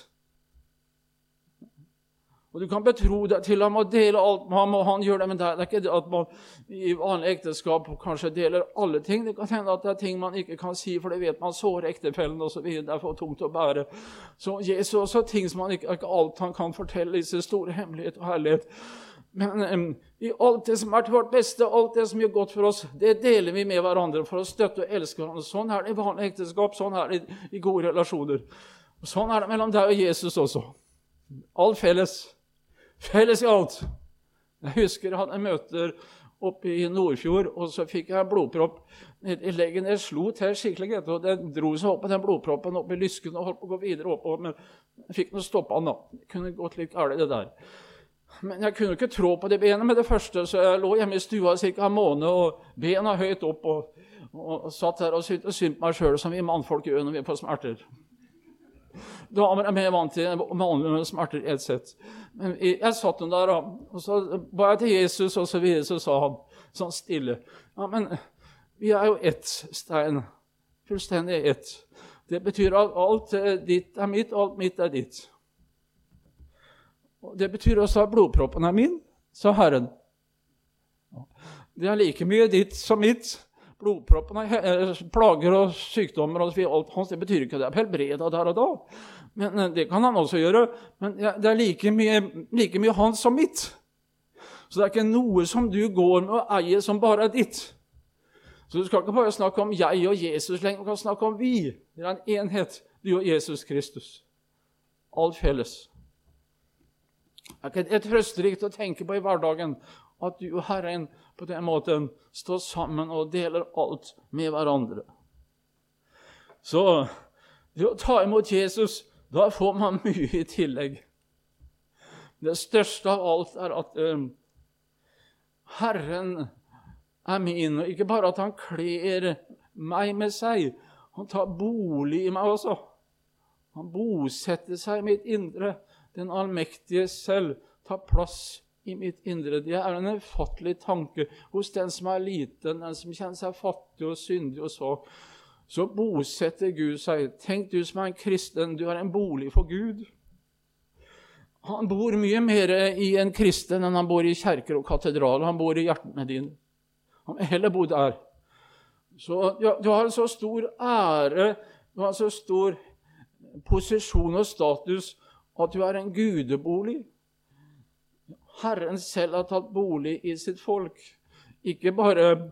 Og Du kan betro deg til ham og dele alt med ham, og han gjør det. Men det er ikke det at man i vanlig ekteskap kanskje deler alle ting. Det kan hende at det er ting man ikke kan si, for det vet man sårer ektefellen osv. Det er for tungt å bære. Så Jesus også ting som han ikke, ikke alt han kan fortelle, i sin store hemmelighet og herlighet. Men um, i alt det som er til vårt beste, alt det som gjør godt for oss, det deler vi med hverandre for å støtte og elske hverandre. Sånn er det i vanlig ekteskap, sånn er det i, i gode relasjoner. Sånn er det mellom deg og Jesus også. Alt felles. Felles i alt. Jeg husker hadde møter oppe i Nordfjord, og så fikk jeg blodpropp i leggen. Jeg slo til skikkelig, og den dro seg opp med den blodproppen opp i lysken og holdt på å gå videre opp, men jeg fikk noe stoppa den. kunne gått litt galt, det der. Men jeg kunne ikke trå på det benet med det første, så jeg lå hjemme i stua ca. en måned og bena høyt opp og, og, og satt der og syntes synd på meg sjøl, som vi mannfolk gjør når vi får smerter. Damer er mer vant til vanlige smerter sett. Men jeg satt der, og så ba jeg til Jesus, og så videre, så sa han sånn stille Ja, men vi er jo ett, Stein. Fullstendig ett. Det betyr at alt ditt er mitt, alt mitt er ditt. Det betyr også at blodproppen er min, sa Herren. Det er like mye ditt som mitt. Blodproppen er plager og sykdommer og alt hans. Det betyr ikke at det er helbreda der og da. Men eh, Det kan han også gjøre. Men det er like mye, like mye hans som mitt. Så det er ikke noe som du går med og eier, som bare er ditt. Så du skal ikke bare snakke om jeg og Jesus lenger, du kan snakke om vi. Det er en enhet, du og Jesus Kristus. Alt felles. Det er ikke trøsterikt å tenke på i hverdagen at du og Herren på den måten står sammen og deler alt med hverandre. Så det å ta imot Jesus, da får man mye i tillegg. Det største av alt er at um, Herren er min, og ikke bare at han kler meg med seg. Han tar bolig i meg også. Han bosetter seg i mitt indre. Den allmektige selv tar plass i mitt indre. Det er en ufattelig tanke hos den som er liten, den som kjenner seg fattig og syndig og svak. Så bosetter Gud seg. Tenk du som er en kristen, du har en bolig for Gud. Han bor mye mer i en kristen enn han bor i kjerker og katedraler. Han bor i hjertene dine. Han vil heller bo der. Så ja, Du har en så stor ære, du har en så stor posisjon og status at du er en gudebolig. Herren selv har tatt bolig i sitt folk. Ikke bare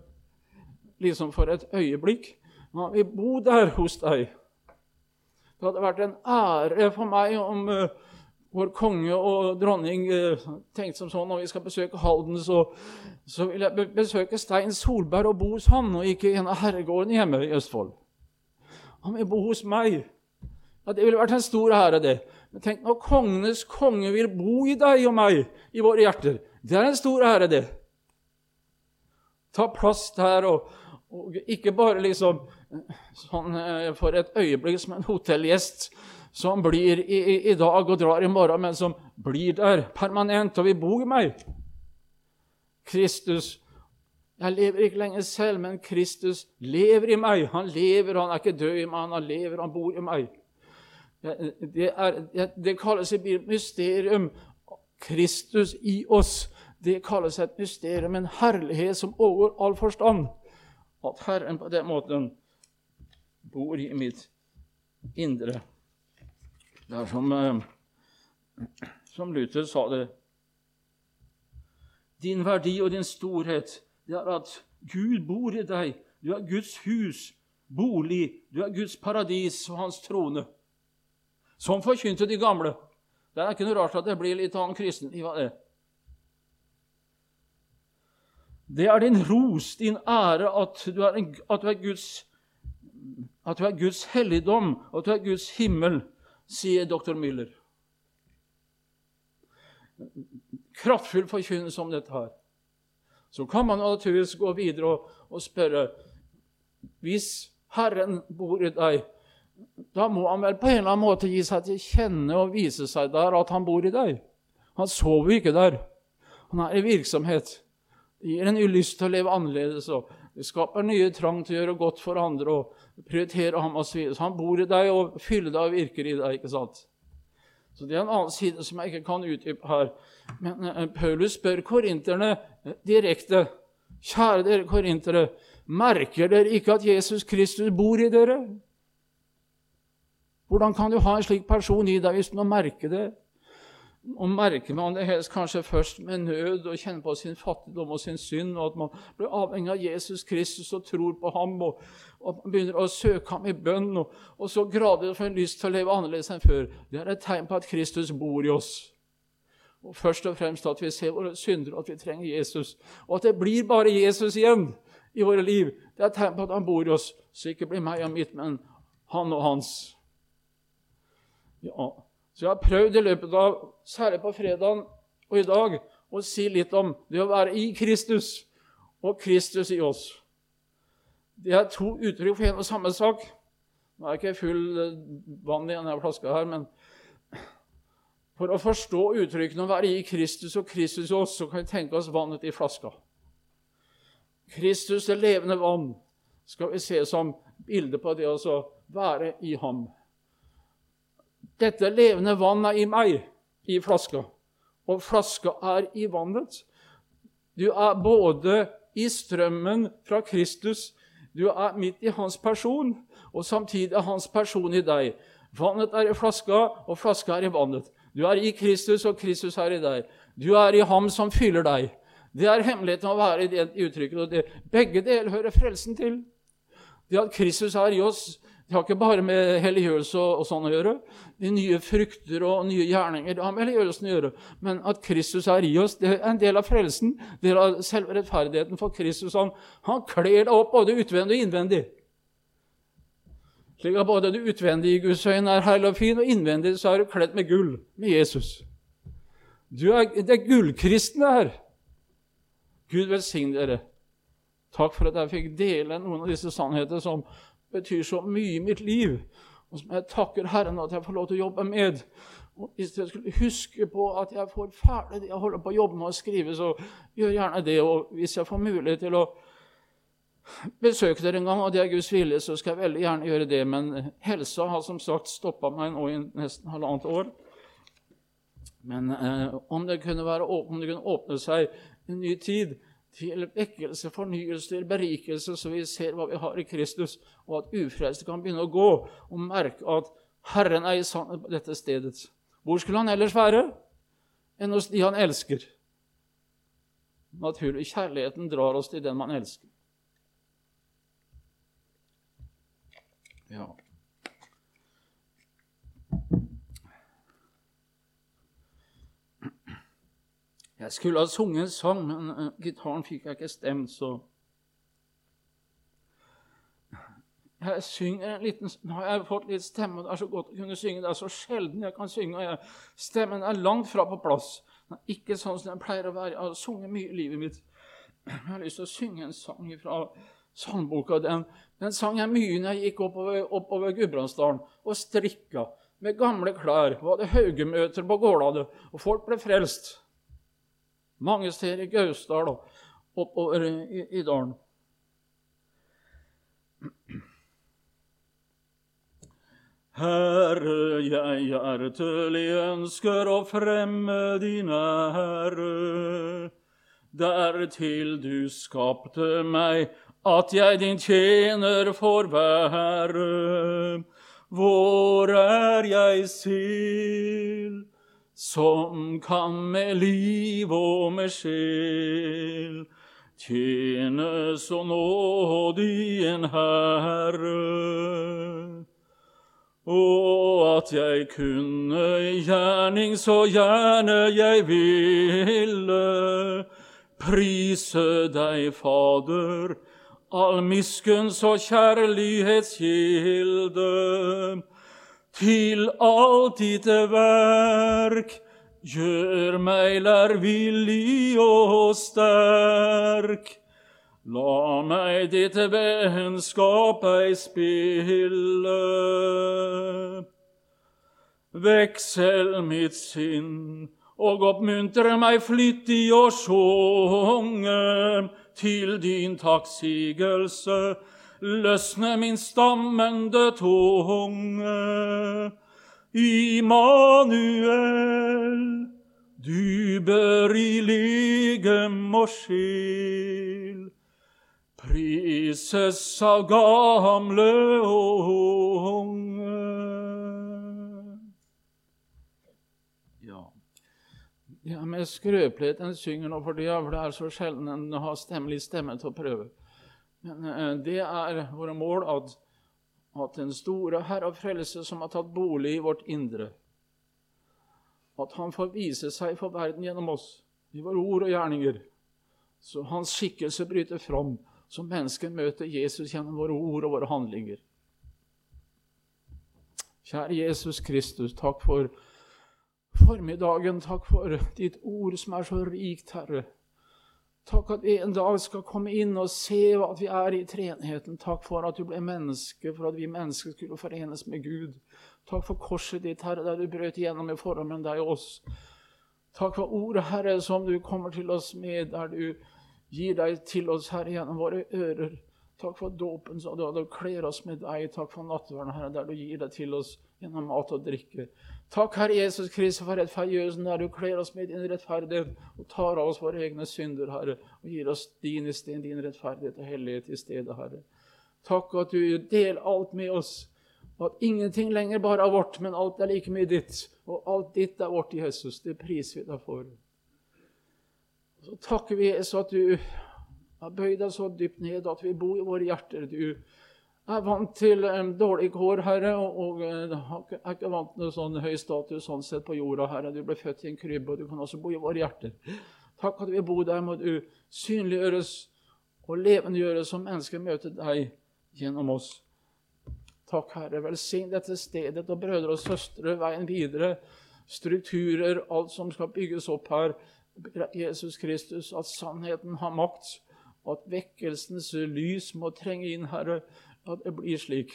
liksom for et øyeblikk, men han vil bo der hos deg. Det hadde vært en ære for meg om uh, vår konge og dronning uh, tenkte som sånn når vi skal besøke Halden, så, så vil jeg besøke Stein Solberg og bo hos han, og ikke en av herregårdene hjemme i Østfold. Han vil bo hos meg. Ja, Det ville vært en stor ære, det. Men tenk når kongenes konge vil bo i deg og meg, i våre hjerter. Det er en stor ære, det. Ta plass der, og, og ikke bare liksom sånn eh, for et øyeblikk som en hotellgjest som blir i, i, i, dag og drar i morgen, men som blir der permanent og vil bo i meg. Kristus Jeg lever ikke lenger selv, men Kristus lever i meg. Han lever, han er ikke død i meg, han lever, han bor i meg. Det, er, det kalles et mysterium. Kristus i oss. Det kalles et mysterium, en herlighet som overgår all forstand. At Herren på den måten bor i mitt indre. Det er som, eh, som Luther sa det Din verdi og din storhet det er at Gud bor i deg. Du er Guds hus, bolig, du er Guds paradis og hans trone. Sånn forkynte de gamle. Det er ikke noe rart at det blir litt annen kristen det. Det er din ros, din ære, at du er, en, at du er Guds at du er Guds helligdom, at du er Guds himmel, sier doktor Müller. Kraftfull forkynnelse om dette her. Så kan man naturligvis gå videre og, og spørre Hvis Herren bor i deg, da må han vel på en eller annen måte gi seg til kjenne og vise seg der at han bor i deg. Han sover ikke der. Han er i virksomhet. Det gir en lyst til å leve annerledes. og Det skaper nye trang til å gjøre godt for andre og prioritere ham osv. Så, han bor i deg og fyller deg og virker i deg. ikke sant? Så Det er en annen side som jeg ikke kan utdype her. Men uh, Paulus spør korinterne direkte. Kjære dere korintere, merker dere ikke at Jesus Kristus bor i dere? Hvordan kan du ha en slik person i deg hvis du må merke det? Og merker man det helst kanskje først med nød og kjenner på sin fattigdom og sin synd, og at man blir avhengig av Jesus Kristus og tror på ham og, og begynner å søke ham i bønn, og, og så gradvis får en lyst til å leve annerledes enn før. Det er et tegn på at Kristus bor i oss. Og Først og fremst at vi ser våre synder, og at vi trenger Jesus. Og at det blir bare Jesus igjen i våre liv. Det er et tegn på at han bor i oss, så ikke blir meg og mitt, men han og hans. Ja. Så jeg har prøvd i løpet av, særlig på fredagen og i dag, å si litt om det å være i Kristus og Kristus i oss. Det er to uttrykk for en og samme sak. Nå er jeg ikke full eh, vann i denne flaska her, men for å forstå uttrykkene å være i Kristus og Kristus i oss, så kan vi tenke oss vannet i flaska. Kristus, det levende vann, skal vi se som bilde på det å være i ham. Dette levende vann er i meg, i flaska, og flaska er i vannet. Du er både i strømmen fra Kristus, du er midt i hans person, og samtidig er hans person i deg. Vannet er i flaska, og flaska er i vannet. Du er i Kristus, og Kristus er i deg. Du er i ham som fyller deg. Det er hemmeligheten å være i det uttrykket. og det, Begge deler hører frelsen til. Det at Kristus er i oss, det har ikke bare med helliggjørelse og, sånn å gjøre. De nye frukter og nye gjerninger det har med helliggjørelsen å gjøre. Men at Kristus er i oss, det er en del av frelsen, del av selve rettferdigheten. For Kristus han, han kler deg opp både utvendig og innvendig. Slik at både det utvendige i Guds øyne er herlig og fin, og innvendig så er du kledd med gull, med Jesus. Er, det er gullkristne her. Gud velsigne dere. Takk for at jeg fikk dele noen av disse sannheter som betyr så mye i mitt liv, og som jeg takker Herren at jeg får lov til å jobbe med. Og Hvis jeg skulle huske på at jeg får ferdig det jeg holder på å jobbe med å skrive, så gjør gjerne det. Og hvis jeg får mulighet til å besøke dere en gang, og det er Guds vilje, så skal jeg veldig gjerne gjøre det. Men helsa har som sagt stoppa meg nå i nesten halvannet år. Men eh, om, det kunne være, om det kunne åpne seg en ny tid til vekkelse, fornyelse, til berikelse, så vi ser hva vi har i Kristus, og at ufrelste kan begynne å gå og merke at Herren er i sannhet på dette stedet. Hvor skulle han ellers være enn hos de han elsker? Naturlig, kjærligheten drar oss til den man elsker. Ja. Jeg skulle ha sunget en sang, men uh, gitaren fikk jeg ikke stemt, så Jeg synger en liten Nå har jeg fått litt stemme, og det er så godt å kunne synge. Det er så sjelden jeg kan synge, og jeg, stemmen er langt fra på plass. Den er ikke sånn som den pleier å være. Jeg har sunget mye i livet mitt. Jeg har lyst til å synge en sang fra sangboka. Den, den sang jeg mye når jeg gikk oppover, oppover Gudbrandsdalen og strikka med gamle klær. Og hadde haugemøter på Gålade, og folk ble frelst mange steder i Gausdal og oppover i, i dalen. Herre, jeg hjertelig ønsker å fremme din ære. Dertil du skapte meg, at jeg din tjener får være. Hvor er jeg selv? Som kan med liv og med sjel tjene så nådig en Herre. Og at jeg kunne i gjerning så gjerne jeg ville prise deg, Fader, all miskunns og kjærlighetskilde til alt ditt verk. Gjør meg lærvillig og sterk. La meg ditt vennskap ei spille. Veksel mitt sinn og oppmuntre meg flittig å sjunge til din takksigelse løsne min stammende tunge. Immanuel, du bør i legem og sjel prises av gamle og unge. Ja, ja med skrøpelighet en synger nå for tida, for det er så sjelden en har stemmelig stemme til å prøve. Men eh, det er våre mål at, at den store Herre og Frelse som har tatt bolig i vårt indre, at Han får vise seg for verden gjennom oss, i våre ord og gjerninger, så Hans skikkelse bryter fram, så mennesker møter Jesus gjennom våre ord og våre handlinger. Kjære Jesus Kristus, takk for formiddagen. Takk for ditt ord som er så rikt, Herre. Takk at vi en dag skal komme inn og se at vi er i treenheten. Takk for at du ble menneske, for at vi mennesker skulle forenes med Gud. Takk for korset ditt, Herre, der du brøt igjennom i forhold med deg og oss. Takk for ordet, Herre, som du kommer til oss med, der du gir deg til oss, Herre, gjennom våre ører. Takk for dåpen, du, du kler oss med deg. Takk for nattverden, Herre, der du gir deg til oss gjennom mat og drikke. Takk, Herre Jesus Kristus, for rettferdigheten, der du kler oss med din rettferdighet og tar av oss våre egne synder, Herre, og gir oss din sted, din rettferdighet og hellighet i stedet, Herre. Takk at du deler alt med oss, og at ingenting lenger bare er vårt, men alt er like mye ditt. Og alt ditt er vårt Jesus. Det priser vi deg for. Så takker vi Jesus at du har bøyd deg så dypt ned at vi bor i våre hjerter. Du er vant til um, dårlig kår, Herre, og, og uh, er ikke vant til sånn høy status sånn sett på jorda, Herre. Du ble født i en krybbe, og du kan også bo i våre hjerter. Takk at vi bor der, må du synliggjøres og levendegjøres som mennesker møter deg gjennom oss. Takk, Herre. Velsign dette stedet og brødre og søstre veien videre. Strukturer, alt som skal bygges opp her. Jesus Kristus, at sannheten har makt, og at vekkelsens lys må trenge inn, Herre. At det blir slik.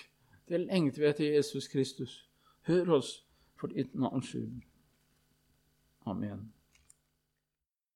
Det lengter vi etter Jesus Kristus. Hør oss for ditt navns skyld. Amen.